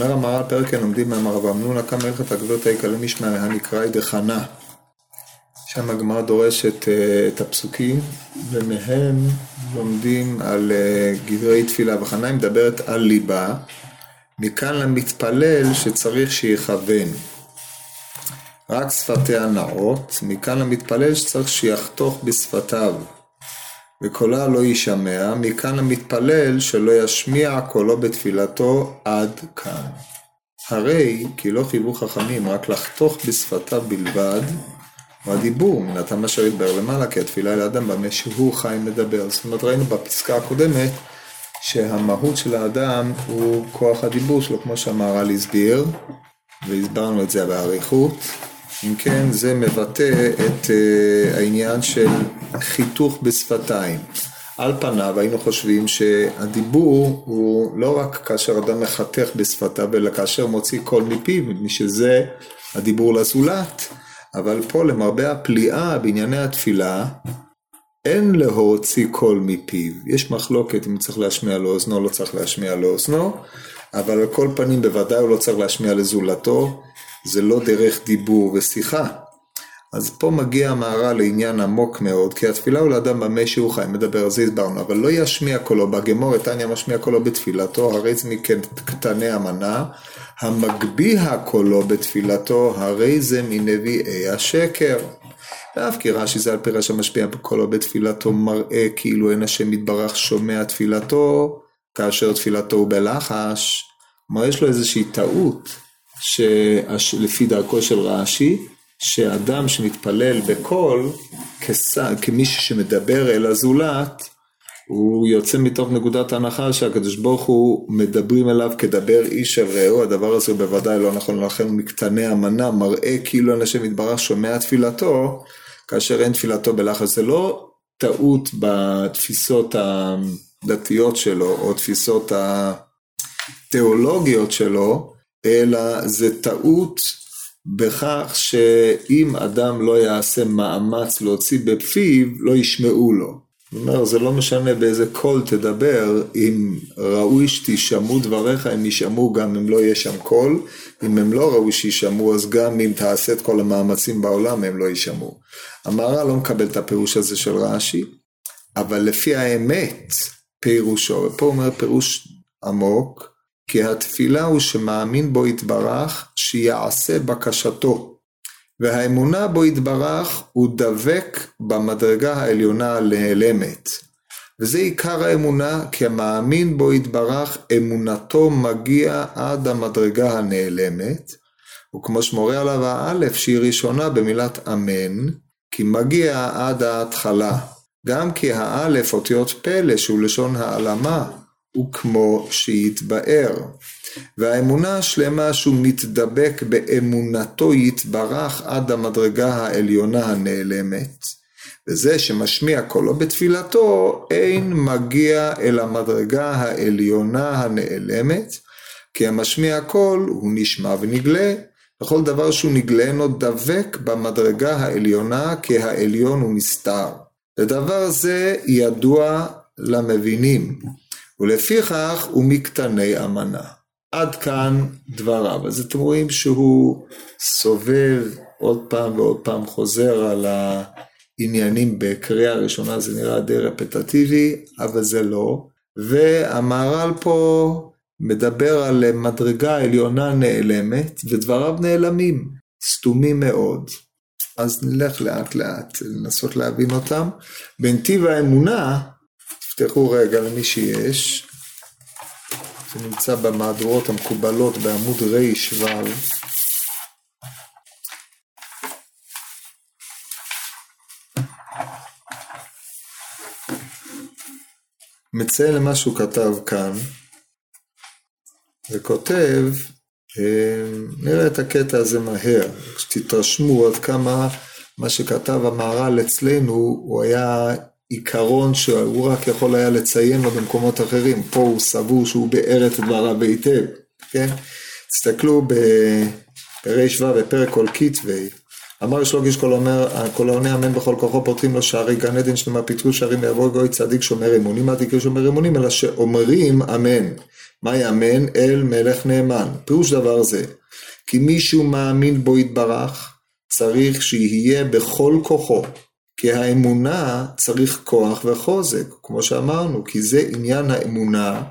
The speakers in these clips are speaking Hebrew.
אומר המהר"ל פרק לומדים מאמר רב אמנונה כמה הלכת הגברת היקלה משמע הנקראי דחנה. שם הגמרא דורשת אה, את הפסוקים ומהם לומדים על אה, גברי תפילה וחנה היא מדברת על ליבה. מכאן למתפלל שצריך שיכוון. רק שפתיה נאות מכאן למתפלל שצריך שיחתוך בשפתיו וקולה לא יישמע, מכאן המתפלל שלא ישמיע קולו בתפילתו עד כאן. הרי כי לא חייבו חכמים רק לחתוך בשפתיו בלבד, הוא הדיבור, מן הטעם אשר ידבר למעלה, כי התפילה אל האדם במה שהוא חי מדבר. זאת אומרת, ראינו בפסקה הקודמת שהמהות של האדם הוא כוח הדיבור שלו, כמו שהמהר"ל הסביר, והסברנו את זה באריכות. אם כן, זה מבטא את uh, העניין של חיתוך בשפתיים. על פניו היינו חושבים שהדיבור הוא לא רק כאשר אדם מחתך בשפתיו, אלא כאשר מוציא קול מפיו, משזה הדיבור לזולת. אבל פה למרבה הפליאה בענייני התפילה, אין להוציא קול מפיו. יש מחלוקת אם צריך להשמיע לאוזנו או לא צריך להשמיע לאוזנו, אבל על כל פנים בוודאי הוא לא צריך להשמיע לזולתו, זה לא דרך דיבור ושיחה. אז פה מגיע המהר"ל לעניין עמוק מאוד, כי התפילה הוא לאדם במה שהוא חי, מדבר על זה הסברנו, אבל לא ישמיע קולו בגמור, תניא משמיע קולו בתפילתו, הרי זה מקטני המנה, המגביה קולו בתפילתו, הרי זה מנביאי השקר. ואף כי רש"י זה על פי רש"י משפיע קולו בתפילתו, מראה כאילו אין השם יתברך שומע תפילתו, כאשר תפילתו הוא בלחש. כלומר יש לו איזושהי טעות. שלפי דרכו של רש"י, שאדם שמתפלל בקול, כמישהו שמדבר אל הזולת, הוא יוצא מתוך נקודת הנחה שהקדוש ברוך הוא מדברים אליו כדבר איש אל רעהו, הדבר הזה הוא בוודאי לא נכון, לכן מקטני המנה מראה כאילו אנשים יתברך שומע תפילתו, כאשר אין תפילתו בלחץ. זה לא טעות בתפיסות הדתיות שלו, או תפיסות התיאולוגיות שלו, אלא זה טעות בכך שאם אדם לא יעשה מאמץ להוציא בפיו, לא ישמעו לו. זאת אומרת, זה לא משנה באיזה קול תדבר, אם ראוי שתשמעו דבריך, הם יישמעו גם אם לא יהיה שם קול, אם הם לא ראוי שישמעו, אז גם אם תעשה את כל המאמצים בעולם, הם לא יישמעו. המהר"ל לא מקבל את הפירוש הזה של רש"י, אבל לפי האמת, פירושו, ופה אומר פירוש עמוק, כי התפילה הוא שמאמין בו יתברך, שיעשה בקשתו. והאמונה בו יתברך הוא דבק במדרגה העליונה הנעלמת. וזה עיקר האמונה, כי המאמין בו יתברך, אמונתו מגיע עד המדרגה הנעלמת, וכמו שמורה עליו האלף שהיא ראשונה במילת אמן, כי מגיע עד ההתחלה. גם כי האלף אותיות פלא שהוא לשון העלמה, הוא כמו שהתבאר. והאמונה השלמה שהוא מתדבק באמונתו יתברך עד המדרגה העליונה הנעלמת. וזה שמשמיע קולו בתפילתו, אין מגיע אל המדרגה העליונה הנעלמת, כי המשמיע קול הוא נשמע ונגלה, וכל דבר שהוא נגלה אינו דבק במדרגה העליונה, כי העליון הוא נסתר. ודבר זה ידוע למבינים. ולפיכך הוא מקטני אמנה. עד כאן דבריו. אז אתם רואים שהוא סובב עוד פעם ועוד פעם חוזר על העניינים בקריאה ראשונה, זה נראה די רפטטיבי, אבל זה לא. והמהר"ל פה מדבר על מדרגה עליונה נעלמת, ודבריו נעלמים, סתומים מאוד. אז נלך לאט לאט לנסות להבין אותם. בנתיב האמונה, תפתחו רגע למי שיש, זה נמצא במהדורות המקובלות בעמוד רי"ו. מציין למה שהוא כתב כאן, וכותב, נראה את הקטע הזה מהר, שתתרשמו עד כמה מה שכתב המהר"ל אצלנו, הוא היה עיקרון שהוא רק יכול היה לציין לו במקומות אחרים, פה הוא סבור שהוא באר את דבריו היטב, כן? תסתכלו ברי"ו בפרק כל כתבי, אמר יש לו גיש כל אומר, כל העונה אמן בכל כוחו פותחים לו שערי גן עדן שלמה פיתחו שערים ויבוא גוי צדיק שומר אמונים, אל תקראו שומר אמונים, אלא שאומרים אמן. מה יאמן? אל מלך נאמן. פירוש דבר זה, כי מישהו מאמין בו יתברך, צריך שיהיה בכל כוחו. כי האמונה צריך כוח וחוזק, כמו שאמרנו, כי זה עניין האמונה,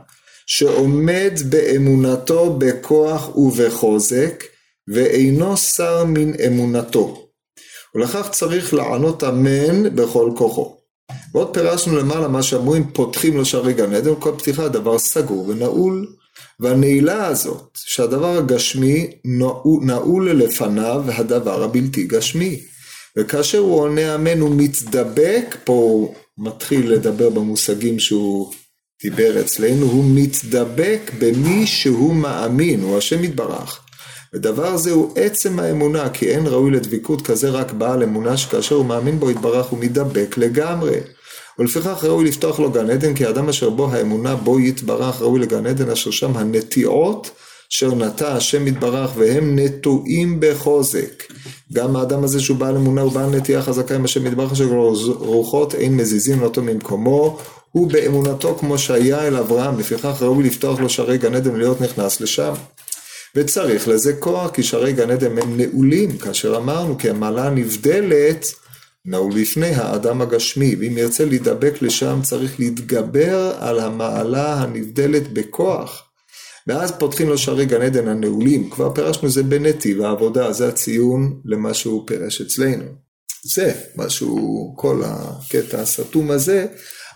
שעומד באמונתו בכוח ובחוזק, ואינו שר מן אמונתו. ולכך צריך לענות אמן בכל כוחו. ועוד פירשנו למעלה מה שאמרו אם פותחים לו שערי גן עדן, כל פתיחה דבר סגור ונעול. והנעילה הזאת, שהדבר הגשמי נעול לפניו הדבר הבלתי גשמי. וכאשר הוא עונה אמן הוא מתדבק, פה הוא מתחיל לדבר במושגים שהוא דיבר אצלנו, הוא מתדבק במי שהוא מאמין, הוא השם יתברך. ודבר זה הוא עצם האמונה, כי אין ראוי לדביקות כזה רק בעל אמונה שכאשר הוא מאמין בו יתברך הוא מתדבק לגמרי. ולפיכך ראוי לפתוח לו גן עדן, כי האדם אשר בו האמונה בו יתברך ראוי לגן עדן, אשר שם הנטיעות אשר נטע השם יתברך והם נטועים בחוזק. גם האדם הזה שהוא בעל אמונה הוא בעל נטייה חזקה עם השם יתברך אשר רוחות אין מזיזים אותו ממקומו הוא באמונתו כמו שהיה אל אברהם לפיכך ראוי לפתוח לו שערי גן עדן ולהיות נכנס לשם. וצריך לזה כוח כי שערי גן עדן הם נעולים כאשר אמרנו כי המעלה נבדלת נעול לפני האדם הגשמי, ואם ירצה להידבק לשם צריך להתגבר על המעלה הנבדלת בכוח. ואז פותחים לו שערי גן עדן הנעולים, כבר פירשנו זה בנתיב העבודה, זה הציון למה שהוא פירש אצלנו. זה משהו, כל הקטע הסתום הזה,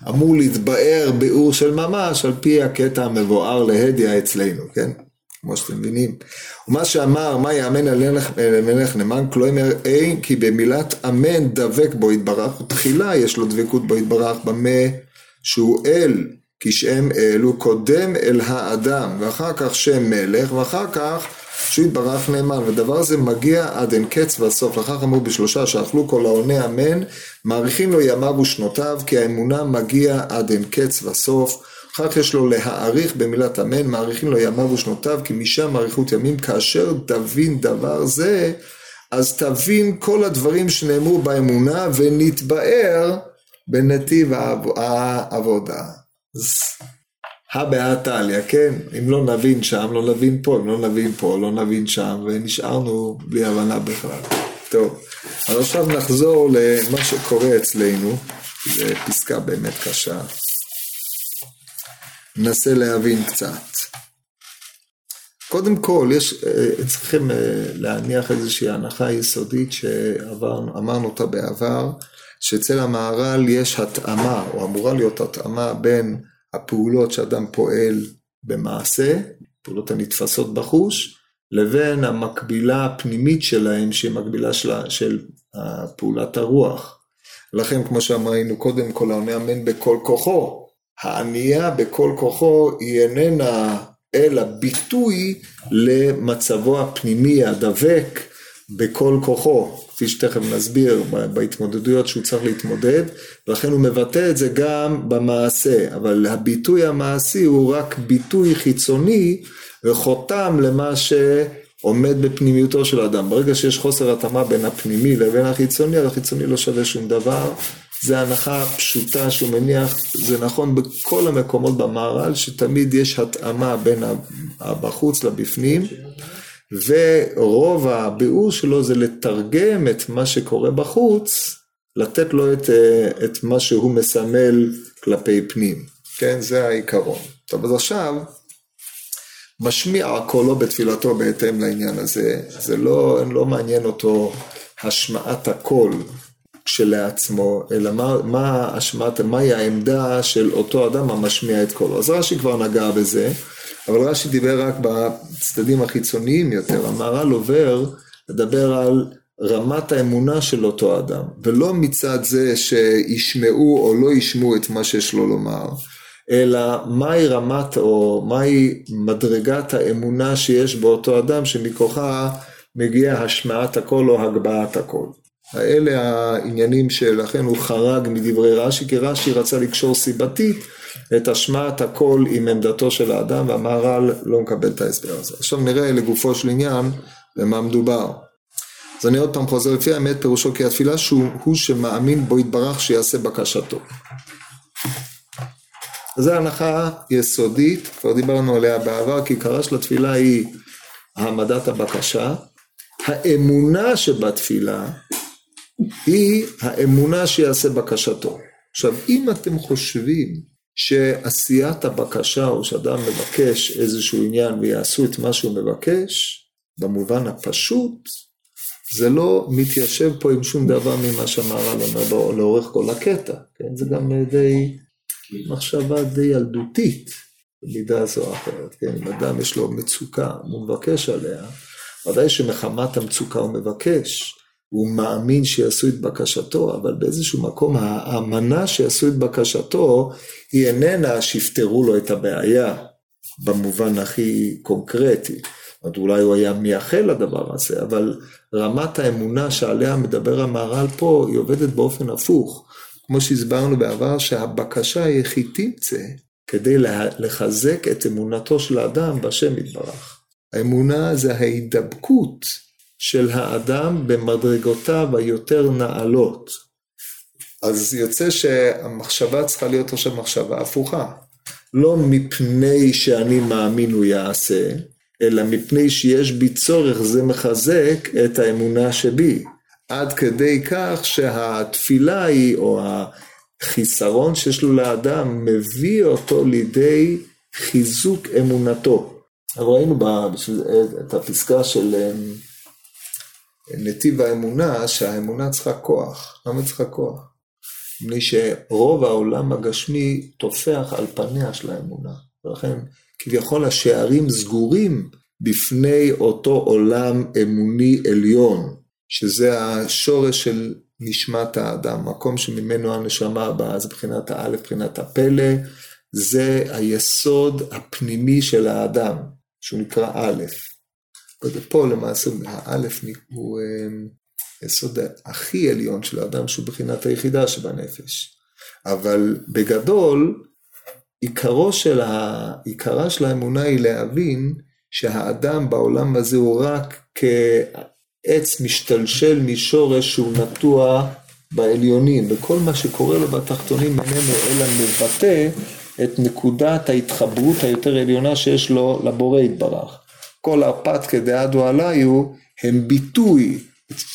אמור להתבאר ביאור של ממש על פי הקטע המבואר להדיא אצלנו, כן? כמו שאתם מבינים. ומה שאמר, מה יאמן על מלך נאמן, כלומר אין כי במילת אמן דבק בו יתברך, ותחילה יש לו דבקות בו יתברך, במה שהוא אל, כי שם אל הוא קודם אל האדם, ואחר כך שם מלך, ואחר כך שהוא יתברך נאמן, ודבר זה מגיע עד אין קץ והסוף, לכך אמרו בשלושה שאכלו כל העונה אמן, מאריכים לו ימיו ושנותיו, כי האמונה מגיע עד אין קץ וסוף. אחר כך יש לו להעריך במילת אמן, מאריכים לו ימיו ושנותיו, כי משם אריכות ימים, כאשר תבין דבר זה, אז תבין כל הדברים שנאמרו באמונה ונתבאר בנתיב העבודה. הא בהא תליא, כן? אם לא נבין שם, לא נבין פה, אם לא נבין פה, לא נבין שם, ונשארנו בלי הבנה בכלל. טוב, אז עכשיו נחזור למה שקורה אצלנו, זו פסקה באמת קשה. ננסה להבין קצת. קודם כל, יש, אה, צריכים אה, להניח איזושהי הנחה יסודית שאמרנו אותה בעבר, שאצל המהר"ל יש התאמה, או אמורה להיות התאמה בין הפעולות שאדם פועל במעשה, פעולות הנתפסות בחוש, לבין המקבילה הפנימית שלהם, שהיא מקבילה של, של פעולת הרוח. לכן, כמו שאמרנו קודם, כל העונה אמן בכל כוחו, הענייה בכל כוחו היא איננה אלא ביטוי למצבו הפנימי הדבק בכל כוחו, כפי שתכף נסביר בהתמודדויות שהוא צריך להתמודד, ולכן הוא מבטא את זה גם במעשה, אבל הביטוי המעשי הוא רק ביטוי חיצוני וחותם למה שעומד בפנימיותו של האדם. ברגע שיש חוסר התאמה בין הפנימי לבין החיצוני, החיצוני לא שווה שום דבר, זה הנחה פשוטה שהוא מניח, זה נכון בכל המקומות במהר"ל, שתמיד יש התאמה בין הבחוץ לבפנים, ורוב הביאור שלו זה לתרגם את מה שקורה בחוץ, לתת לו את, את מה שהוא מסמל כלפי פנים, כן? זה העיקרון. טוב, אז עכשיו, משמיע קולו בתפילתו בהתאם לעניין הזה, זה לא, לא מעניין אותו השמעת הקול כשלעצמו, אלא מה, מה השמעת, מהי העמדה של אותו אדם המשמיע את קולו. אז רש"י כבר נגע בזה, אבל רש"י דיבר רק בצדדים החיצוניים יותר. המהר"ל עובר לדבר על רמת האמונה של אותו אדם, ולא מצד זה שישמעו או לא ישמעו את מה שיש לו לומר, אלא מהי רמת או מהי מדרגת האמונה שיש באותו אדם שמכוחה מגיע השמעת הקול או הגבהת הקול. האלה העניינים שלכן הוא חרג מדברי רש"י, כי רש"י רצה לקשור סיבתית את השמעת הקול עם עמדתו של האדם, והמהר"ל לא מקבל את ההסבר הזה. עכשיו נראה לגופו של עניין במה מדובר. אז אני עוד פעם חוזר, לפי האמת פירושו כי התפילה שהוא הוא שמאמין בו יתברך שיעשה בקשתו. זו הנחה יסודית, כבר דיברנו עליה בעבר, כי עיקרה של התפילה היא העמדת הבקשה. האמונה שבתפילה היא האמונה שיעשה בקשתו. עכשיו, אם אתם חושבים שעשיית הבקשה, או שאדם מבקש איזשהו עניין ויעשו את מה שהוא מבקש, במובן הפשוט, זה לא מתיישב פה עם שום דבר ממה שהמהר"ל אומר לאורך כל הקטע, כן? זה גם די מחשבה די ילדותית במידה זו או אחרת, כן? אם אדם יש לו מצוקה, הוא מבקש עליה, ודאי שמחמת המצוקה הוא מבקש, הוא מאמין שיעשו את בקשתו, אבל באיזשהו מקום האמנה שיעשו את בקשתו היא איננה שיפתרו לו את הבעיה במובן הכי קונקרטי. זאת אולי הוא היה מייחל לדבר הזה, אבל רמת האמונה שעליה מדבר המהר"ל פה, היא עובדת באופן הפוך. כמו שהסברנו בעבר, שהבקשה היא היא תמצא כדי לחזק את אמונתו של האדם בשם יתברך. האמונה זה ההידבקות של האדם במדרגותיו היותר נעלות. אז יוצא שהמחשבה צריכה להיות עכשיו מחשבה הפוכה. לא מפני שאני מאמין הוא יעשה, אלא מפני שיש בי צורך זה מחזק את האמונה שבי. עד כדי כך שהתפילה היא, או החיסרון שיש לו לאדם, מביא אותו לידי חיזוק אמונתו. ראינו את הפסקה של אמ, נתיב האמונה, שהאמונה צריכה כוח. למה צריכה כוח? מפני שרוב העולם הגשמי טופח על פניה של האמונה. ולכן כביכול השערים סגורים בפני אותו עולם אמוני עליון, שזה השורש של נשמת האדם, מקום שממנו הנשמה הבאה, זה מבחינת האלף, מבחינת הפלא, זה היסוד הפנימי של האדם, שהוא נקרא א'. ופה למעשה האלף הוא אמ, היסוד הכי עליון של האדם, שהוא בחינת היחידה שבנפש. אבל בגדול, עיקרו של ה... עיקרה של האמונה היא להבין שהאדם בעולם הזה הוא רק כעץ משתלשל משורש שהוא נטוע בעליונים, וכל מה שקורה לו בתחתונים ממנו אלא מבטא את נקודת ההתחברות היותר עליונה שיש לו לבורא יתברך. כל הרפתקא דעדו עליו הם ביטוי,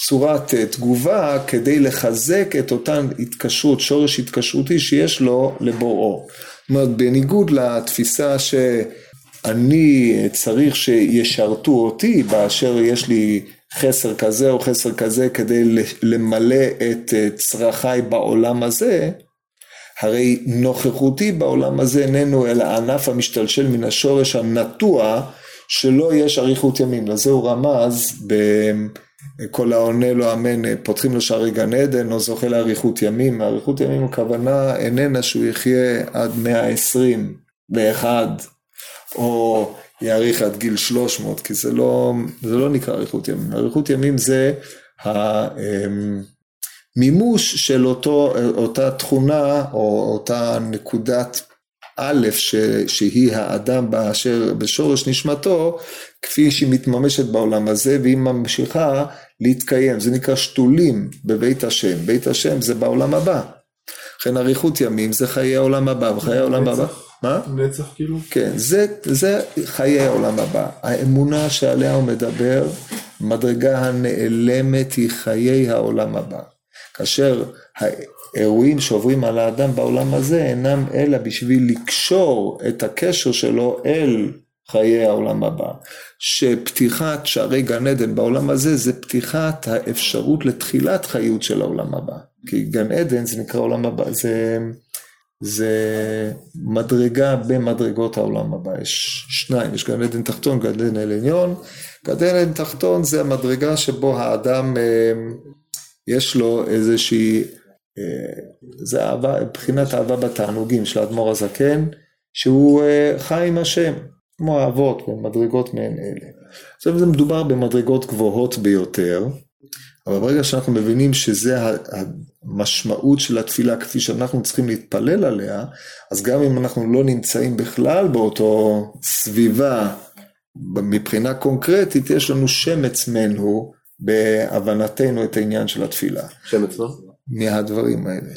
צורת תגובה כדי לחזק את אותן התקשרות, שורש התקשרותי שיש לו לבוראו. זאת אומרת, בניגוד לתפיסה שאני צריך שישרתו אותי באשר יש לי חסר כזה או חסר כזה כדי למלא את צרכיי בעולם הזה, הרי נוכחותי בעולם הזה איננו אלא ענף המשתלשל מן השורש הנטוע שלא יש אריכות ימים. לזה הוא רמז בכל העונה לו אמן, פותחים לו שערי גן עדן או זוכה לאריכות ימים. אריכות ימים הכוונה איננה שהוא יחיה עד מאה העשרים ואחד, או יאריך עד גיל שלוש מאות, כי זה לא, זה לא נקרא אריכות ימים. אריכות ימים זה המימוש של אותו, אותה תכונה או אותה נקודת א', ש, שהיא האדם באשר בשורש נשמתו, כפי שהיא מתממשת בעולם הזה, והיא ממשיכה להתקיים. זה נקרא שתולים בבית השם. בית השם זה בעולם הבא. לכן אריכות ימים זה חיי העולם הבא, וחיי העולם הבא... מה? נצח כאילו? כן, זה, זה חיי העולם הבא. האמונה שעליה הוא מדבר, מדרגה הנעלמת היא חיי העולם הבא. כאשר האירועים שעוברים על האדם בעולם הזה אינם אלא בשביל לקשור את הקשר שלו אל חיי העולם הבא. שפתיחת שערי גן עדן בעולם הזה זה פתיחת האפשרות לתחילת חיות של העולם הבא. כי גן עדן זה נקרא עולם הבא, זה, זה מדרגה במדרגות העולם הבא. יש שניים, יש גן עדן תחתון, גן עדן עליון. גן עדן תחתון זה המדרגה שבו האדם אה, יש לו איזושהי זה אהבה, מבחינת אהבה בתענוגים של האדמו"ר הזקן, שהוא אה, חי עם השם, כמו האבות במדרגות מעין אלה. עכשיו זה מדובר במדרגות גבוהות ביותר, אבל ברגע שאנחנו מבינים שזה המשמעות של התפילה כפי שאנחנו צריכים להתפלל עליה, אז גם אם אנחנו לא נמצאים בכלל באותו סביבה מבחינה קונקרטית, יש לנו שמץ מנהו בהבנתנו את העניין של התפילה. שמץ לא? מהדברים האלה,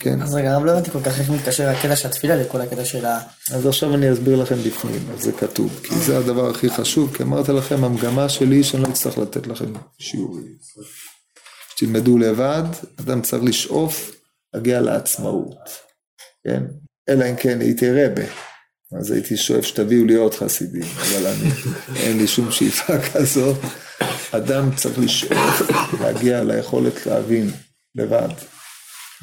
כן? אז רגע, הרב לא הבנתי כל כך איך מתקשר הקטע של התפילה לכל הקטע של ה... אז עכשיו אני אסביר לכם בפנים, איך זה כתוב, כי זה הדבר הכי חשוב, כי אמרתי לכם, המגמה שלי שאני לא אצטרך לתת לכם שיעורים. תלמדו לבד, אדם צריך לשאוף להגיע לעצמאות, כן? אלא אם כן הייתי רבה, אז הייתי שואף שתביאו לי עוד חסידים, אבל אני, אין לי שום שאיפה כזאת. אדם צריך לשאוף להגיע ליכולת להבין לבד.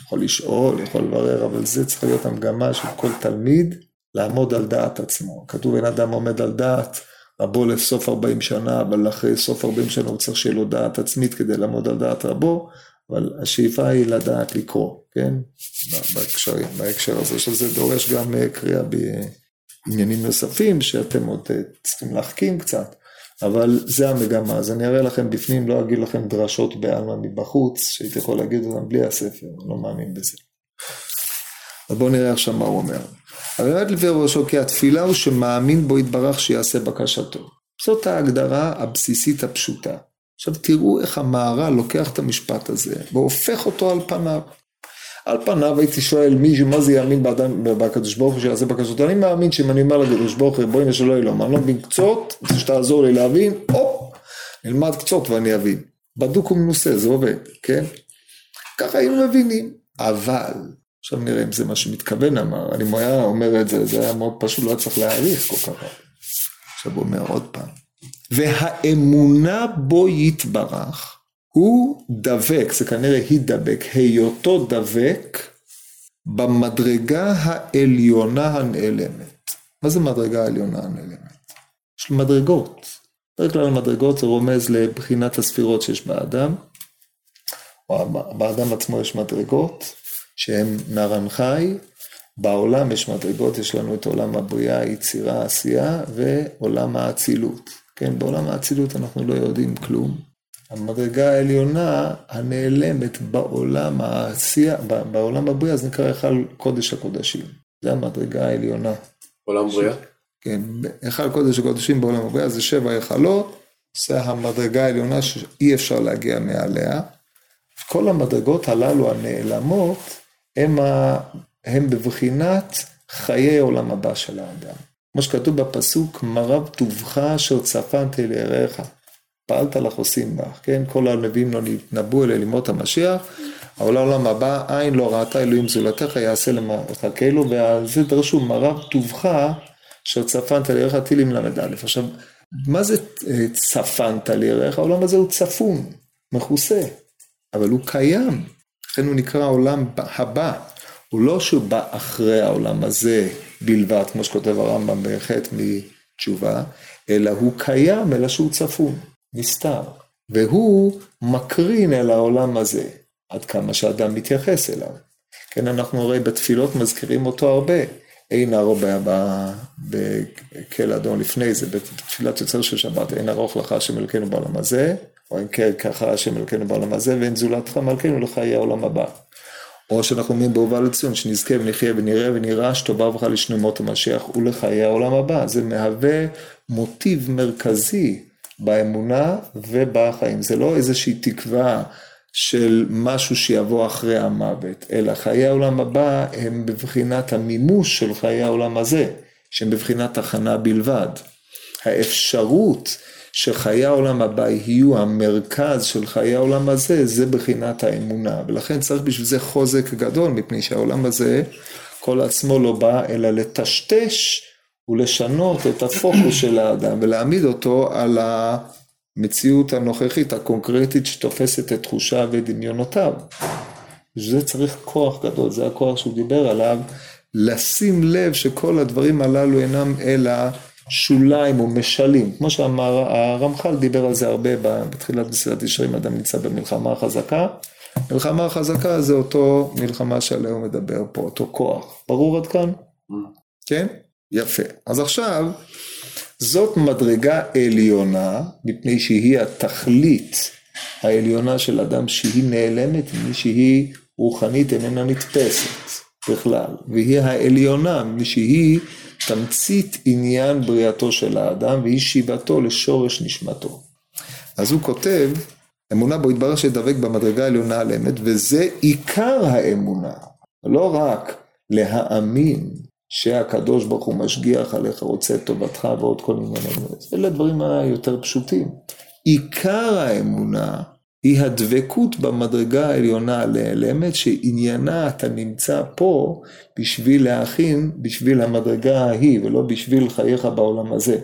יכול לשאול, יכול לברר, אבל זה צריך להיות המגמה של כל תלמיד לעמוד על דעת עצמו. כתוב אין אדם עומד על דעת רבו לסוף 40 שנה, אבל אחרי סוף 40 שנה הוא צריך שיהיה לו דעת עצמית כדי לעמוד על דעת רבו, אבל השאיפה היא לדעת לקרוא, כן? בהקשרים, בהקשר הזה, שזה דורש גם אה, קריאה בעניינים נוספים, שאתם עוד אה, צריכים להחכים קצת. אבל זה המגמה, אז אני אראה לכם בפנים, לא אגיד לכם דרשות בעלמא מבחוץ, שהייתי יכול להגיד אותם בלי הספר, אני לא מאמין בזה. אז בואו נראה עכשיו מה הוא אומר. באמת לפי ראשו כי התפילה הוא שמאמין בו יתברך שיעשה בקשתו. זאת ההגדרה הבסיסית הפשוטה. עכשיו תראו איך המהר"ל לוקח את המשפט הזה והופך אותו על פניו. על פניו הייתי שואל מישהו מה זה יאמין באדם, בקדוש ברוך הוא שיעשה בקשות, אני מאמין שאם אני אומר לקדוש ברוך הוא בואי נשאלו אלוהים, אני לא מבין קצות, שתעזור לי להבין, הופ, נלמד קצות ואני אבין. בדוק ומנוסה, זה עובד, כן? ככה היינו מבינים, אבל, עכשיו נראה אם זה מה שמתכוון אמר, אני היה אומר את זה, זה היה מאוד פשוט, לא היה צריך להעריך כל כך הרבה. עכשיו הוא אומר עוד פעם, והאמונה בו יתברך, הוא דבק, זה כנראה הידבק, היותו דבק במדרגה העליונה הנעלמת. מה זה מדרגה העליונה הנעלמת? יש מדרגות. בדרך כלל מדרגות זה רומז לבחינת הספירות שיש באדם, או באדם עצמו יש מדרגות שהן נרן חי, בעולם יש מדרגות, יש לנו את עולם הבריאה, היצירה, העשייה, ועולם האצילות. כן, בעולם האצילות אנחנו לא יודעים כלום. המדרגה העליונה הנעלמת בעולם העשייה, בעולם הבריאה, זה נקרא היכל קודש הקודשים. זה המדרגה העליונה. עולם בריאה? כן, היכל קודש הקודשים בעולם הבריאה זה שבע היכלות, זה המדרגה העליונה שאי אפשר להגיע מעליה. כל המדרגות הללו הנעלמות הם, ה... הם בבחינת חיי עולם הבא של האדם. כמו שכתוב בפסוק, מרב טובך אשר צפנת אל יראיך. פעלת לך עושים בך, כן? כל הנביאים לא נתנבאו אלא לימות המשיח, אבל העולם הבא, עין לא ראתה אלוהים זולתך, יעשה למחכנו, ועל זה דרשו מרב טובך, אשר צפנת לירך טילים ל"א. עכשיו, מה זה אה, צפנת לירך? העולם הזה הוא צפון, מכוסה, אבל הוא קיים, לכן הוא נקרא העולם הבא. הוא לא שהוא בא אחרי העולם הזה בלבד, כמו שכותב הרמב"ם בחטא מתשובה, אלא הוא קיים, אלא שהוא צפון. נסתר, והוא מקרין אל העולם הזה, עד כמה שאדם מתייחס אליו. כן, אנחנו הרי בתפילות מזכירים אותו הרבה. אין ארוך בקל אדום לפני זה, בתפילת יוצר של שבת, אין ארוך לך השם אלוקינו בעולם הזה, או אין ככה השם אלוקינו בעולם הזה, ואין זולתך מלכנו לחיי העולם הבא. או שאנחנו אומרים בהובא לציון, שנזכה ונחיה ונראה ונראה שטובה ובך לשלמות המשיח ולחיי העולם הבא. זה מהווה מוטיב מרכזי באמונה ובחיים. זה לא איזושהי תקווה של משהו שיבוא אחרי המוות, אלא חיי העולם הבא הם בבחינת המימוש של חיי העולם הזה, שהם בבחינת הכנה בלבד. האפשרות שחיי העולם הבא יהיו המרכז של חיי העולם הזה, זה בחינת האמונה. ולכן צריך בשביל זה חוזק גדול, מפני שהעולם הזה כל עצמו לא בא אלא לטשטש ולשנות את הפוקוס של האדם ולהעמיד אותו על המציאות הנוכחית הקונקרטית שתופסת את תחושיו ודמיונותיו. זה צריך כוח גדול, זה הכוח שהוא דיבר עליו, לשים לב שכל הדברים הללו אינם אלא שוליים או משלים, כמו שהרמח"ל דיבר על זה הרבה בתחילת מסילת ישרים, אדם נמצא במלחמה חזקה. מלחמה חזקה זה אותו מלחמה שעליה הוא מדבר פה, אותו כוח. ברור עד כאן? Mm. כן? יפה. אז עכשיו, זאת מדרגה עליונה, מפני שהיא התכלית העליונה של אדם שהיא נעלמת, מפני שהיא רוחנית איננה נתפסת בכלל, והיא העליונה, מפני שהיא תמצית עניין בריאתו של האדם, והיא שיבתו לשורש נשמתו. אז הוא כותב אמונה בו יתברר שדבק במדרגה העליונה על אמת, וזה עיקר האמונה. לא רק להאמין שהקדוש ברוך הוא משגיח עליך, רוצה את טובתך ועוד כל מיני דברים. אלה הדברים היותר פשוטים. עיקר האמונה היא הדבקות במדרגה העליונה לאמת, שעניינה אתה נמצא פה בשביל להכין, בשביל המדרגה ההיא, ולא בשביל חייך בעולם הזה.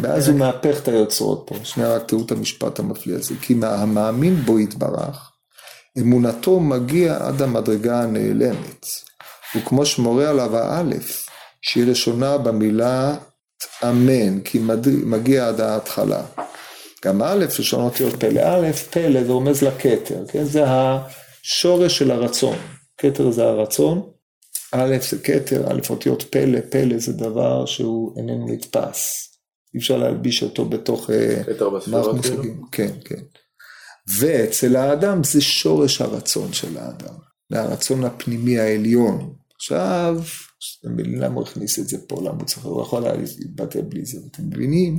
ואז הוא מהפך את היוצרות פה, שנייה רק תראו את המשפט המפליא הזה, כי המאמין בו יתברך, אמונתו מגיע עד המדרגה הנעלמת, וכמו שמורה עליו האלף, שהיא ראשונה במילה אמן, כי מגיע עד ההתחלה. גם א', לשון אותיות פלא. א', פלא זה רומז לכתר, כן? זה השורש של הרצון. כתר זה הרצון, א' זה כתר, א' אותיות פלא, פלא זה דבר שהוא איננו נתפס. אי אפשר להלביש אותו בתוך אה, מערכת מושגים. כאילו? כן, כן. ואצל האדם זה שורש הרצון של האדם. זה הרצון הפנימי העליון. עכשיו, למה הוא הכניס את זה פה? למה הוא צריך, הוא יכול להתבטא בלי זה, אתם מבינים?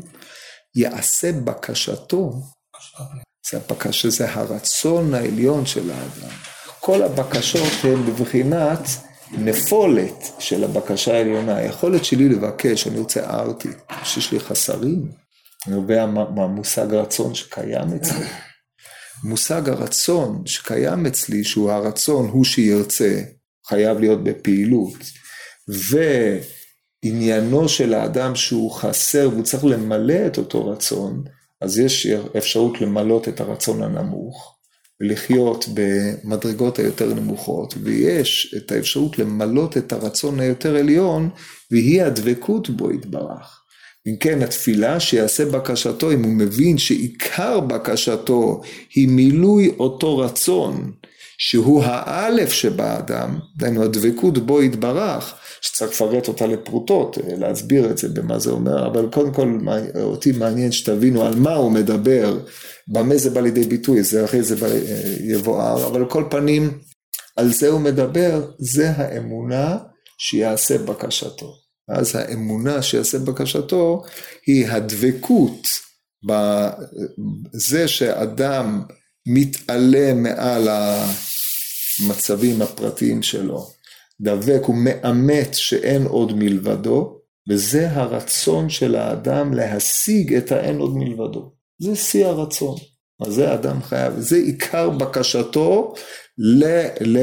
יעשה בקשתו, זה הבקשה, זה הרצון העליון של האדם. כל הבקשות הן בבחינת נפולת של הבקשה העליונה. היכולת שלי לבקש, אני רוצה ארטי, שיש לי חסרים, נובע מהמושג רצון שקיים אצלי. מושג הרצון שקיים אצלי, שהוא הרצון, הוא שירצה, חייב להיות בפעילות. ו... עניינו של האדם שהוא חסר והוא צריך למלא את אותו רצון, אז יש אפשרות למלות את הרצון הנמוך ולחיות במדרגות היותר נמוכות, ויש את האפשרות למלות את הרצון היותר עליון, והיא הדבקות בו יתברך. אם כן, התפילה שיעשה בקשתו, אם הוא מבין שעיקר בקשתו היא מילוי אותו רצון, שהוא האלף שבאדם, דהיינו הדבקות בו יתברך, שצריך לפרט אותה לפרוטות, אה, להסביר את זה במה זה אומר, אבל קודם כל אותי מעניין שתבינו על מה הוא מדבר, במה זה בא לידי ביטוי, זה אחרי זה אה, יבואר, אבל כל פנים על זה הוא מדבר, זה האמונה שיעשה בקשתו. אז האמונה שיעשה בקשתו היא הדבקות בזה שאדם מתעלה מעל המצבים הפרטיים שלו. דבק, הוא מאמת שאין עוד מלבדו, וזה הרצון של האדם להשיג את האין עוד מלבדו. זה שיא הרצון. אז זה אדם חייב, זה עיקר בקשתו ל, ל,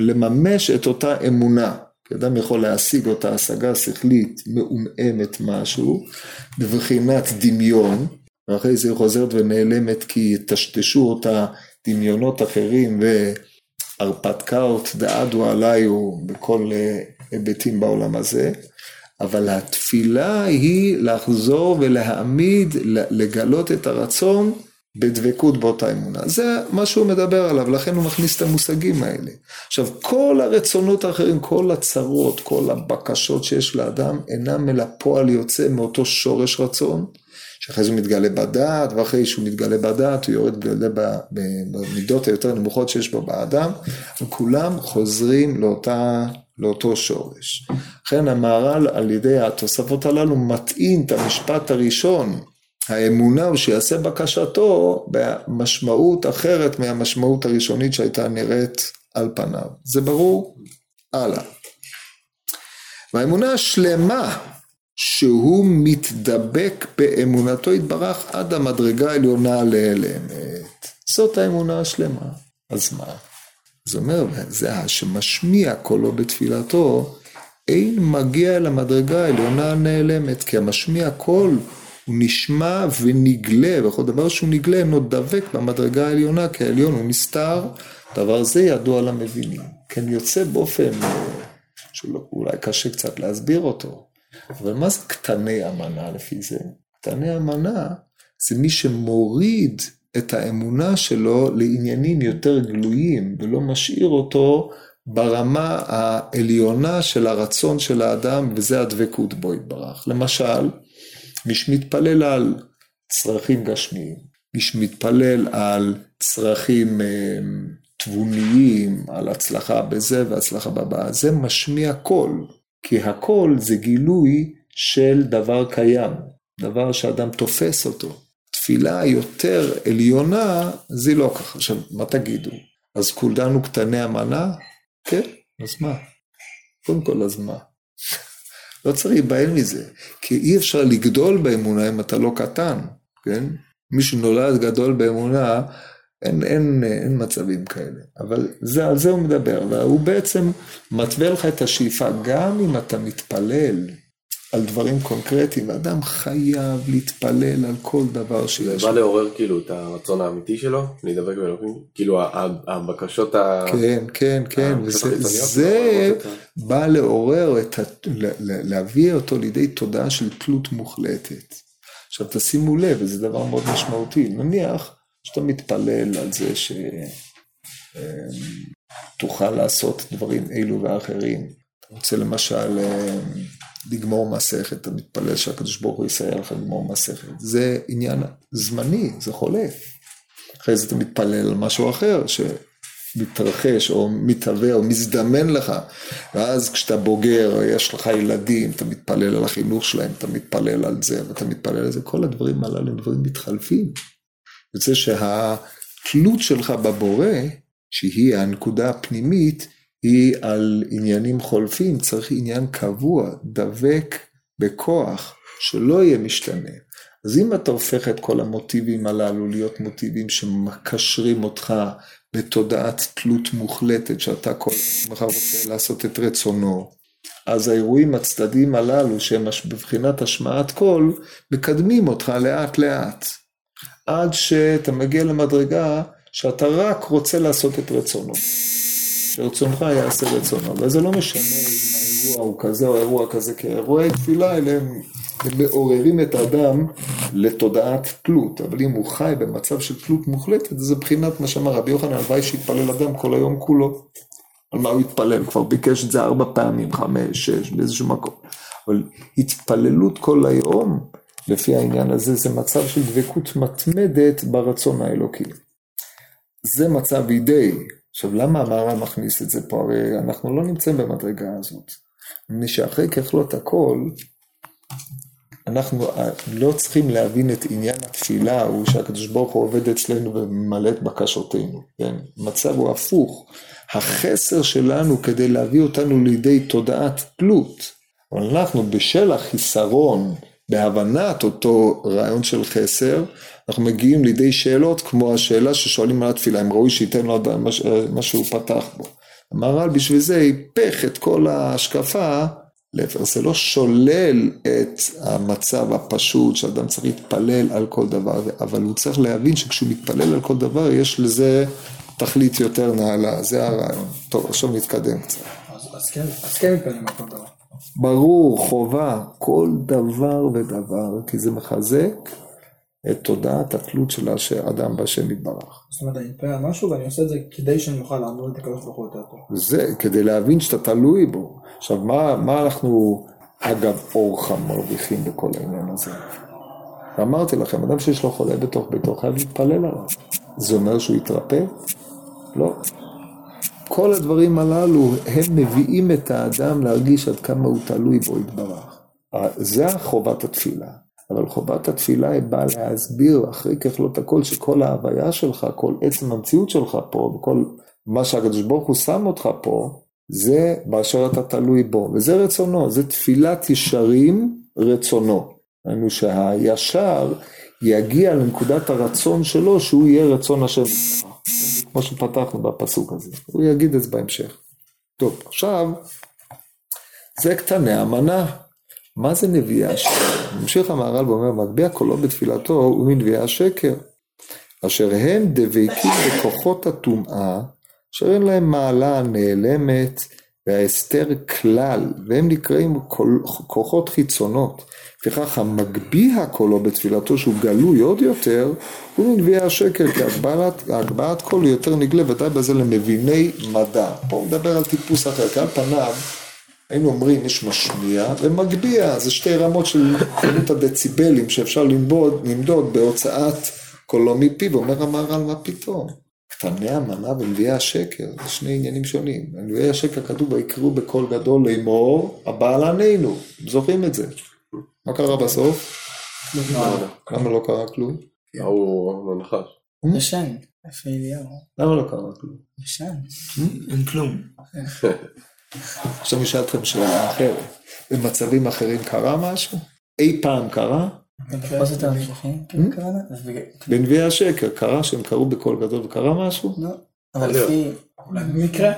לממש את אותה אמונה. כי אדם יכול להשיג אותה השגה שכלית מעומעמת משהו, בבחינת דמיון, ואחרי זה היא חוזרת ונעלמת כי יטשטשו אותה דמיונות אחרים ו... הרפתקאות דעדו עליו בכל אה, היבטים בעולם הזה, אבל התפילה היא לחזור ולהעמיד, לגלות את הרצון בדבקות באותה אמונה. זה מה שהוא מדבר עליו, לכן הוא מכניס את המושגים האלה. עכשיו, כל הרצונות האחרים, כל הצרות, כל הבקשות שיש לאדם, אינם אלא פועל יוצא מאותו שורש רצון. שאחרי זה הוא מתגלה בדעת, ואחרי שהוא מתגלה בדעת הוא יורד במידות היותר נמוכות שיש בו באדם, וכולם חוזרים לאותה, לאותו שורש. לכן המהר"ל על ידי התוספות הללו מטעין את המשפט הראשון, האמונה הוא שיעשה בקשתו במשמעות אחרת מהמשמעות הראשונית שהייתה נראית על פניו. זה ברור? הלאה. והאמונה השלמה שהוא מתדבק באמונתו יתברך עד המדרגה העליונה לאמת. זאת האמונה השלמה. אז מה? זה אומר, זה שמשמיע קולו בתפילתו, אין מגיע אל המדרגה העליונה הנעלמת, כי המשמיע קול הוא נשמע ונגלה, וכל דבר שהוא נגלה אינו דבק במדרגה העליונה, כי העליון הוא נסתר, דבר זה ידוע למבינים. כן יוצא באופן שאולי קשה קצת להסביר אותו. אבל מה זה קטני אמנה לפי זה? קטני אמנה זה מי שמוריד את האמונה שלו לעניינים יותר גלויים ולא משאיר אותו ברמה העליונה של הרצון של האדם וזה הדבקות בו יתברך. למשל, מי שמתפלל על צרכים גשמיים, מי שמתפלל על צרכים אה, תבוניים, על הצלחה בזה והצלחה בבאה, זה משמיע קול. כי הכל זה גילוי של דבר קיים, דבר שאדם תופס אותו. התפילה היותר עליונה, זה לא ככה. עכשיו, מה תגידו? אז כולנו קטני המנה? כן, אז מה? קודם כל, אז מה? לא צריך להיבהל מזה, כי אי אפשר לגדול באמונה אם אתה לא קטן, כן? מי שנולד גדול באמונה, אין, אין, אין מצבים כאלה. אבל זה, על זה הוא מדבר, והוא בעצם מתווה לך את השאיפה, גם אם אתה מתפלל על דברים קונקרטיים, אדם חייב להתפלל על כל דבר שיש. זה בא לעורר כאילו את הרצון האמיתי שלו, להידבק באלוהים, כאילו הבקשות ה... כן, כן, כן, וזה בא לעורר, את ה... להביא אותו לידי תודעה של תלות מוחלטת. עכשיו תשימו לב, וזה דבר מאוד משמעותי, נניח שאתה מתפלל על זה שתוכל לעשות דברים אלו ואחרים. אתה רוצה למשל לגמור מסכת, אתה מתפלל שהקדוש ברוך הוא יסייע לך לגמור מסכת. זה עניין זמני, זה חולף. אחרי זה אתה מתפלל על משהו אחר שמתרחש או מתהווה או מזדמן לך. ואז כשאתה בוגר, יש לך ילדים, אתה מתפלל על החינוך שלהם, אתה מתפלל על זה ואתה מתפלל על זה, כל הדברים הללו הם דברים מתחלפים. יוצא שהתלות שלך בבורא, שהיא הנקודה הפנימית, היא על עניינים חולפים, צריך עניין קבוע, דבק בכוח, שלא יהיה משתנה. אז אם אתה הופך את כל המוטיבים הללו להיות מוטיבים שמקשרים אותך בתודעת תלות מוחלטת, שאתה כל הזמן רוצה לעשות את רצונו, אז האירועים הצדדיים הללו, שהם בבחינת השמעת קול, מקדמים אותך לאט לאט. עד שאתה מגיע למדרגה שאתה רק רוצה לעשות את רצונו. שרצונך יעשה רצונו, וזה לא משנה אם האירוע הוא כזה או אירוע כזה, כי אירועי תפילה האלה הם, הם מעוררים את האדם לתודעת תלות, אבל אם הוא חי במצב של תלות מוחלטת, זה בחינת מה שאמר רבי יוחנן, הלוואי שיתפלל אדם כל היום כולו. על מה הוא התפלל? כבר ביקש את זה ארבע פעמים, חמש, שש, באיזשהו מקום. אבל התפללות כל היום, לפי העניין הזה, זה מצב של דבקות מתמדת ברצון האלוקי. זה מצב אידאי, עכשיו, למה המהר"ל מכניס את זה פה? הרי אנחנו לא נמצאים במדרגה הזאת. מפני שאחרי ככלות הכל, אנחנו לא צריכים להבין את עניין התפילה הוא שהקדוש ברוך הוא עובד אצלנו וממלא את בקשותינו, כן? המצב הוא הפוך. החסר שלנו כדי להביא אותנו לידי תודעת תלות, אבל אנחנו בשל החיסרון בהבנת אותו רעיון של חסר, אנחנו מגיעים לידי שאלות כמו השאלה ששואלים על התפילה, אם ראוי שייתן לו מה שהוא פתח בו. המהר"ל בשביל זה היפך את כל ההשקפה, להפך, זה לא שולל את המצב הפשוט שאדם צריך להתפלל על כל דבר, אבל הוא צריך להבין שכשהוא מתפלל על כל דבר יש לזה תכלית יותר נעלה, זה הרעיון. טוב, עכשיו נתקדם קצת. אז כן, אז כן מתפללים על כל דבר. ברור, חובה, כל דבר ודבר, כי זה מחזק את תודעת התלות של האדם בהשם יתברך. זאת אומרת, אני מתפלל על משהו ואני עושה את זה כדי שאני אוכל לעמוד את הקדוש ברוך הוא יותר טוב. זה, כדי להבין שאתה תלוי בו. עכשיו, מה, מה אנחנו, אגב, אורחה מרוויחים בכל העניין הזה? ואמרתי לכם, אדם שיש לו חולה בתוך ביתו חייב להתפלל עליו. זה אומר שהוא יתרפא? לא. כל הדברים הללו, הם מביאים את האדם להרגיש עד כמה הוא תלוי בו יתברך. זה חובת התפילה. אבל חובת התפילה היא באה להסביר אחרי ככלות הכל שכל ההוויה שלך, כל עצם המציאות שלך פה, וכל מה שהקדוש ברוך הוא שם אותך פה, זה באשר אתה תלוי בו, וזה רצונו, זה תפילת ישרים רצונו. היינו שהישר יגיע לנקודת הרצון שלו שהוא יהיה רצון השם כמו שפתחנו בפסוק הזה, הוא יגיד את זה בהמשך. טוב, עכשיו, זה קטני המנה. מה זה נביאי השקר? ממשיך המהר"ל ואומר, מגביה קולו בתפילתו הוא מנביאי השקר, אשר הם דבקים בכוחות הטומאה, אשר אין להם מעלה נעלמת וההסתר כלל, והם נקראים כוחות חיצונות. לפיכך המגביה קולו בתפילתו שהוא גלוי עוד יותר, הוא מנביאי השקר, כי הגבהת, הגבהת קול הוא יותר נגלה, ודאי בזה למביני מדע. פה מדבר על טיפוס אחר, כי על פניו היינו אומרים יש משמיע ומגביה, זה שתי רמות של כמות הדציבלים שאפשר למדוד, למדוד בהוצאת קולו מפיו, אומר המהר"ל מה פתאום. קטני המנה ונביאי השקר, זה שני עניינים שונים. נביאי השקר כתוב ויקראו בקול גדול לאמור, הבעל ענינו, זוכרים את זה. מה קרה בסוף? למה לא קרה כלום? ההוא הנחש. ישן. איפה אליהו? למה לא קרה כלום? ישן. אין כלום. עכשיו אני אשאל אתכם שאלה אחרת. במצבים אחרים קרה משהו? אי פעם קרה? כאילו קראנו? אז בגלל- בנביאי השקר קרה שהם קראו בקול גדול וקרה משהו? לא. אבל לפי... אולי במקרה.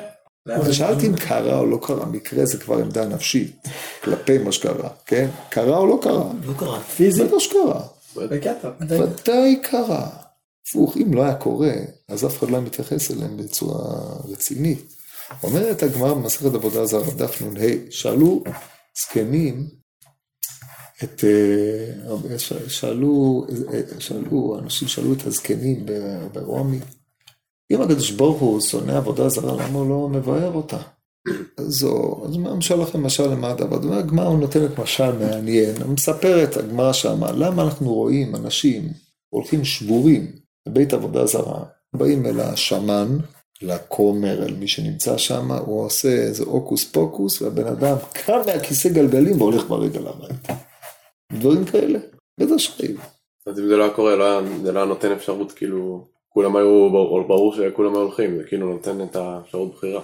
אבל שאלתי אם קרה או לא קרה, מקרה זה כבר עמדה נפשית כלפי מה שקרה, כן? קרה או לא קרה? לא קרה. פיזית. בטח שקרה, בקטע. ודאי קרה. הפוך, אם לא היה קורה, אז אף אחד לא היה מתייחס אליהם בצורה רצינית. אומרת הגמרא במסכת עבודה זרה, דף נ"ה, שאלו זקנים את, אה, שאלו, אה, שאלו, אנשים שאלו את הזקנים ברומי, אם הקדוש ברוך הוא שונא עבודה זרה, למה הוא לא מבאר אותה? הוא, אז מה משל לכם משל למה הדבר? הגמרא הוא נותנת משל מעניין, הוא מספר את הגמרא שמה, למה אנחנו רואים אנשים הולכים שבורים בבית עבודה זרה, באים אל השמן, לכומר, אל מי שנמצא שם, הוא עושה איזה הוקוס פוקוס, והבן אדם קם מהכיסא גלגלים והולך ברגל הביתה. דברים כאלה, בטח שהיו. אז אם זה לא היה קורה, לא היה- זה לא היה נותן אפשרות, כאילו, כולם היו, ברור ברור שכולם היו הולכים, זה כאילו נותן את האפשרות בחירה.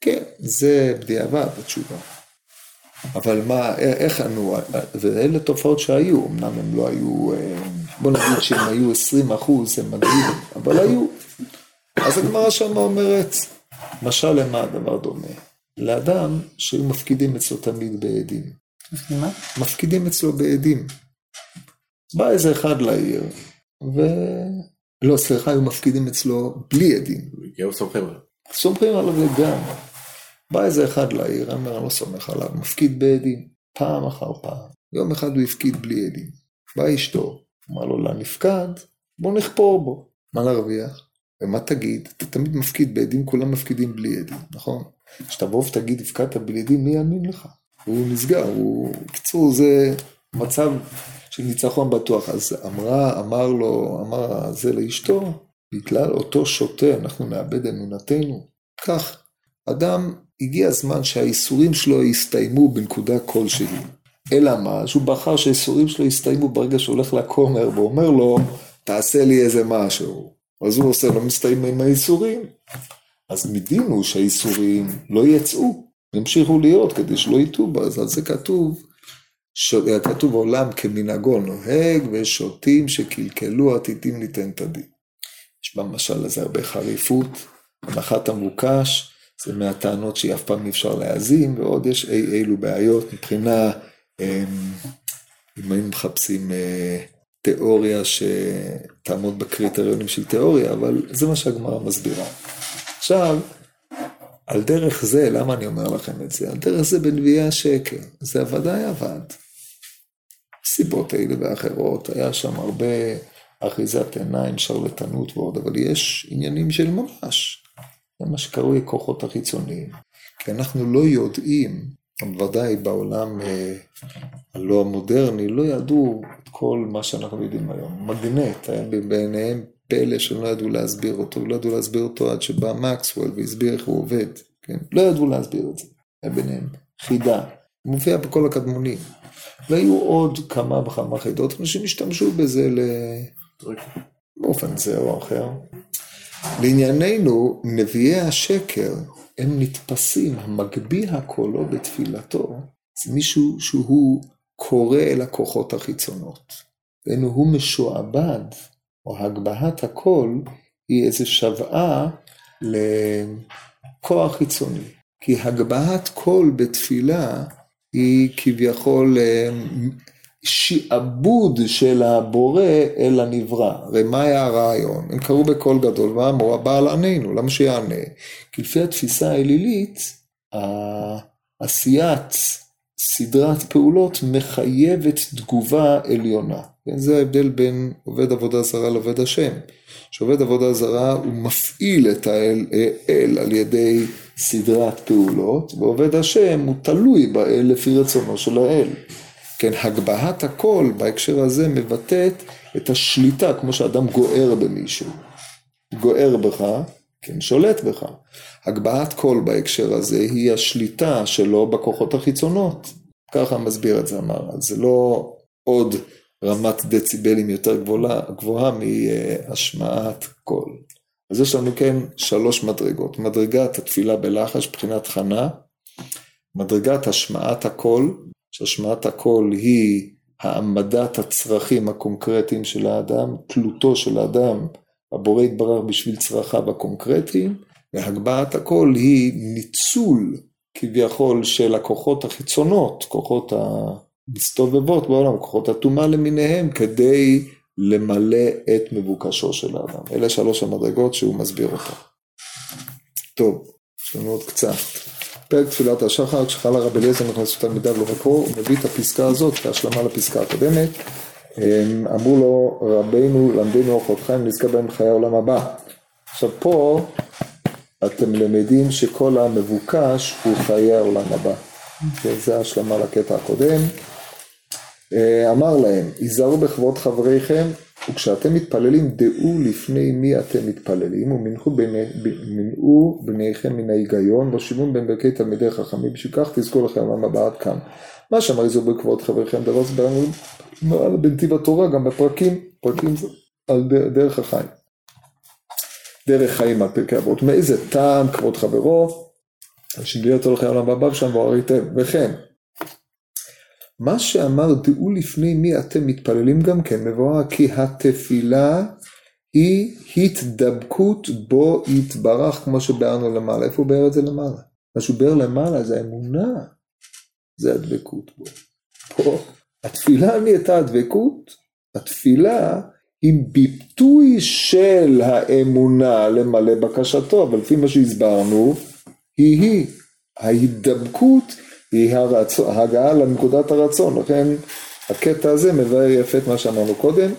כן, זה בדיעבד התשובה. אבל מה, איך ענו, ואלה תופעות שהיו, אמנם הם לא היו, אה, בוא נגיד שהם היו 20 אחוז, הם מדהים, אבל היו. אז הגמרא שם אומרת, משל למה הדבר דומה? לאדם שהיו מפקידים אצלו תמיד בעדים. מה? מפקידים אצלו בעדים. בא איזה אחד לעיר, ו... לא, סליחה, היו מפקידים אצלו בלי עדים. כי היו סומכים עליו. סומכים עליו לגמרי. בא איזה אחד לעיר, אמר, אני לא סומך עליו, מפקיד בעדים, פעם אחר פעם. יום אחד הוא הפקיד בלי עדים. בא אשתו, אמר לו, לנפקד, בוא נחפור בו. מה להרוויח? ומה תגיד? אתה תמיד מפקיד בעדים, כולם מפקידים בלי עדים, נכון? כשתבוא ותגיד, הפקדת בלי עדים, מי יאמין לך? הוא נסגר, הוא... בקיצור, זה מצב של ניצחון בטוח. אז אמרה, אמר לו, אמר זה לאשתו, בגלל אותו שוטה אנחנו נאבד אמונתנו. כך, אדם, הגיע הזמן שהאיסורים שלו יסתיימו בנקודה כלשהי. אלא מה? שהוא בחר שהאיסורים שלו יסתיימו ברגע שהוא הולך לכומר ואומר לו, תעשה לי איזה משהו. אז הוא עושה לו, מסתיים עם האיסורים. אז מדין הוא שהאיסורים לא יצאו, ימשיכו להיות כדי שלא יטעו בה, אז על זה כתוב, ש... כתוב עולם כמנהגו נוהג ושותים שקלקלו עתידים ליתן את הדין. יש במשל הזה הרבה חריפות, הנחת המבוקש, זה מהטענות שאף פעם אי אפשר להאזין, ועוד יש אי אילו בעיות מבחינה, אמ, אם היינו מחפשים אה, תיאוריה שתעמוד בקריטריונים של תיאוריה, אבל זה מה שהגמרא מסבירה. עכשיו, על דרך זה, למה אני אומר לכם את זה? על דרך זה בנביאי השקר, זה ודאי עבד. סיבות אלה ואחרות, היה שם הרבה אחיזת עיניים, שרלטנות ועוד, אבל יש עניינים של ממש. זה מה שקרוי הכוחות החיצוניים. כי אנחנו לא יודעים, ודאי בעולם אה, הלא המודרני, לא ידעו את כל מה שאנחנו יודעים היום. מגנט, היה בעיניהם פלא שלא ידעו להסביר אותו, לא ידעו להסביר אותו עד שבא מקסוול והסביר איך הוא עובד, כן? לא ידעו להסביר את זה, היה ביניהם חידה. מופיע בכל הקדמונים. והיו עוד כמה וכמה חידות, אנשים השתמשו בזה ל... באופן זה או אחר. לענייננו, נביאי השקר, הם נתפסים, המגביה קולו בתפילתו, זה מישהו שהוא קורא אל הכוחות החיצונות. ואילו הוא משועבד, או הגבהת הקול, היא איזו שוואה לכוח חיצוני. כי הגבהת קול בתפילה היא כביכול שעבוד של הבורא אל הנברא. הרי מה היה הרעיון? הם קראו בקול גדול ואמרו הבעל עננו, למה שיענה? כי לפי התפיסה האלילית, עשיית סדרת פעולות מחייבת תגובה עליונה. זה ההבדל בין עובד עבודה זרה לעובד השם. שעובד עבודה זרה הוא מפעיל את האל אל על ידי סדרת פעולות, ועובד השם הוא תלוי באל לפי רצונו של האל. כן, הגבהת הקול בהקשר הזה מבטאת את השליטה, כמו שאדם גוער במישהו. גוער בך, כן, שולט בך. הגבהת קול בהקשר הזה היא השליטה שלו בכוחות החיצונות. ככה מסביר את זה אמר, זה לא עוד רמת דציבלים יותר גבוהה, גבוהה מהשמעת קול. אז יש לנו כן שלוש מדרגות. מדרגת התפילה בלחש, מבחינת חנה, מדרגת השמעת הקול, שהשמעת הקול היא העמדת הצרכים הקונקרטיים של האדם, תלותו של האדם, הבורא יתברך בשביל צרכיו הקונקרטיים, והגבהת הקול היא ניצול כביכול של הכוחות החיצונות, כוחות המסתובבות בעולם, כוחות הטומאה למיניהם, כדי למלא את מבוקשו של האדם. אלה שלוש המדרגות שהוא מסביר אותן. טוב, יש לנו עוד קצת. פרק תפילת השחר, כשחל הרב אליעזר נכנסו תלמידיו למקור, הוא מביא את הפסקה הזאת כהשלמה לפסקה הקודמת. אמרו לו, רבינו למדנו אורחות חיים, נזכה בהם חיי העולם הבא. עכשיו פה אתם למדים שכל המבוקש הוא חיי העולם הבא. זה השלמה לקטע הקודם. אמר להם, היזהרו בכבוד חבריכם, וכשאתם מתפללים דעו לפני מי אתם מתפללים, ומנעו בני, בניכם מן ההיגיון, ושיבון בין ברכי תלמידי חכמים, בשביל כך תזכו לכם עולם הבא עד כאן. מה שאמר היזהרו בכבוד חבריכם, דבר זה בנתיב התורה, גם בפרקים, פרקים על דרך החיים. דרך חיים על פרקי אבות, מאיזה טעם כבוד חברו, שיביא אותו לכם עולם הבא שם והראיתם, וכן. מה שאמר דעו לפני מי אתם מתפללים גם כן מבואר כי התפילה היא התדבקות בו יתברך כמו שביארנו למעלה. איפה הוא ביאר את זה למעלה? מה שהוא ביאר למעלה זה האמונה, זה הדבקות בו. פה התפילה נהייתה הדבקות, התפילה היא ביטוי של האמונה למלא בקשתו, אבל לפי מה שהסברנו, היא היא. ההידבקות היא הרצון, ההגעה לנקודת הרצון, לכן הקטע הזה מבאר יפה את מה שאמרנו קודם,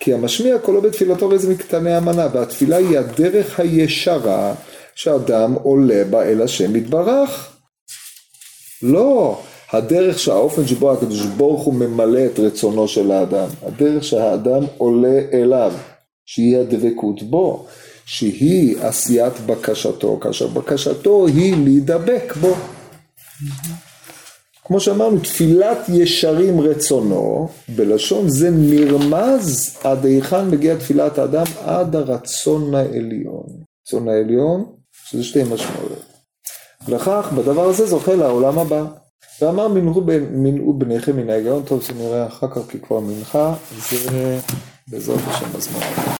כי המשמיע קולו בתפילתו איזה מקטני המנה, והתפילה היא הדרך הישרה שאדם עולה בה אל השם יתברך. לא, הדרך שהאופן שבו הקדוש ברוך הוא ממלא את רצונו של האדם, הדרך שהאדם עולה אליו, שהיא הדבקות בו, שהיא עשיית בקשתו, כאשר בקשתו היא להידבק בו. כמו שאמרנו, תפילת ישרים רצונו, בלשון זה נרמז עד היכן מגיע תפילת האדם, עד הרצון העליון. רצון העליון, שזה שתי משמעויות. לכך, בדבר הזה זוכה לעולם הבא. ואמר מנעו בניכם מן ההיגיון, טוב זה נראה אחר כך כי כבר מנחה, זה בעזרת השם הזמן.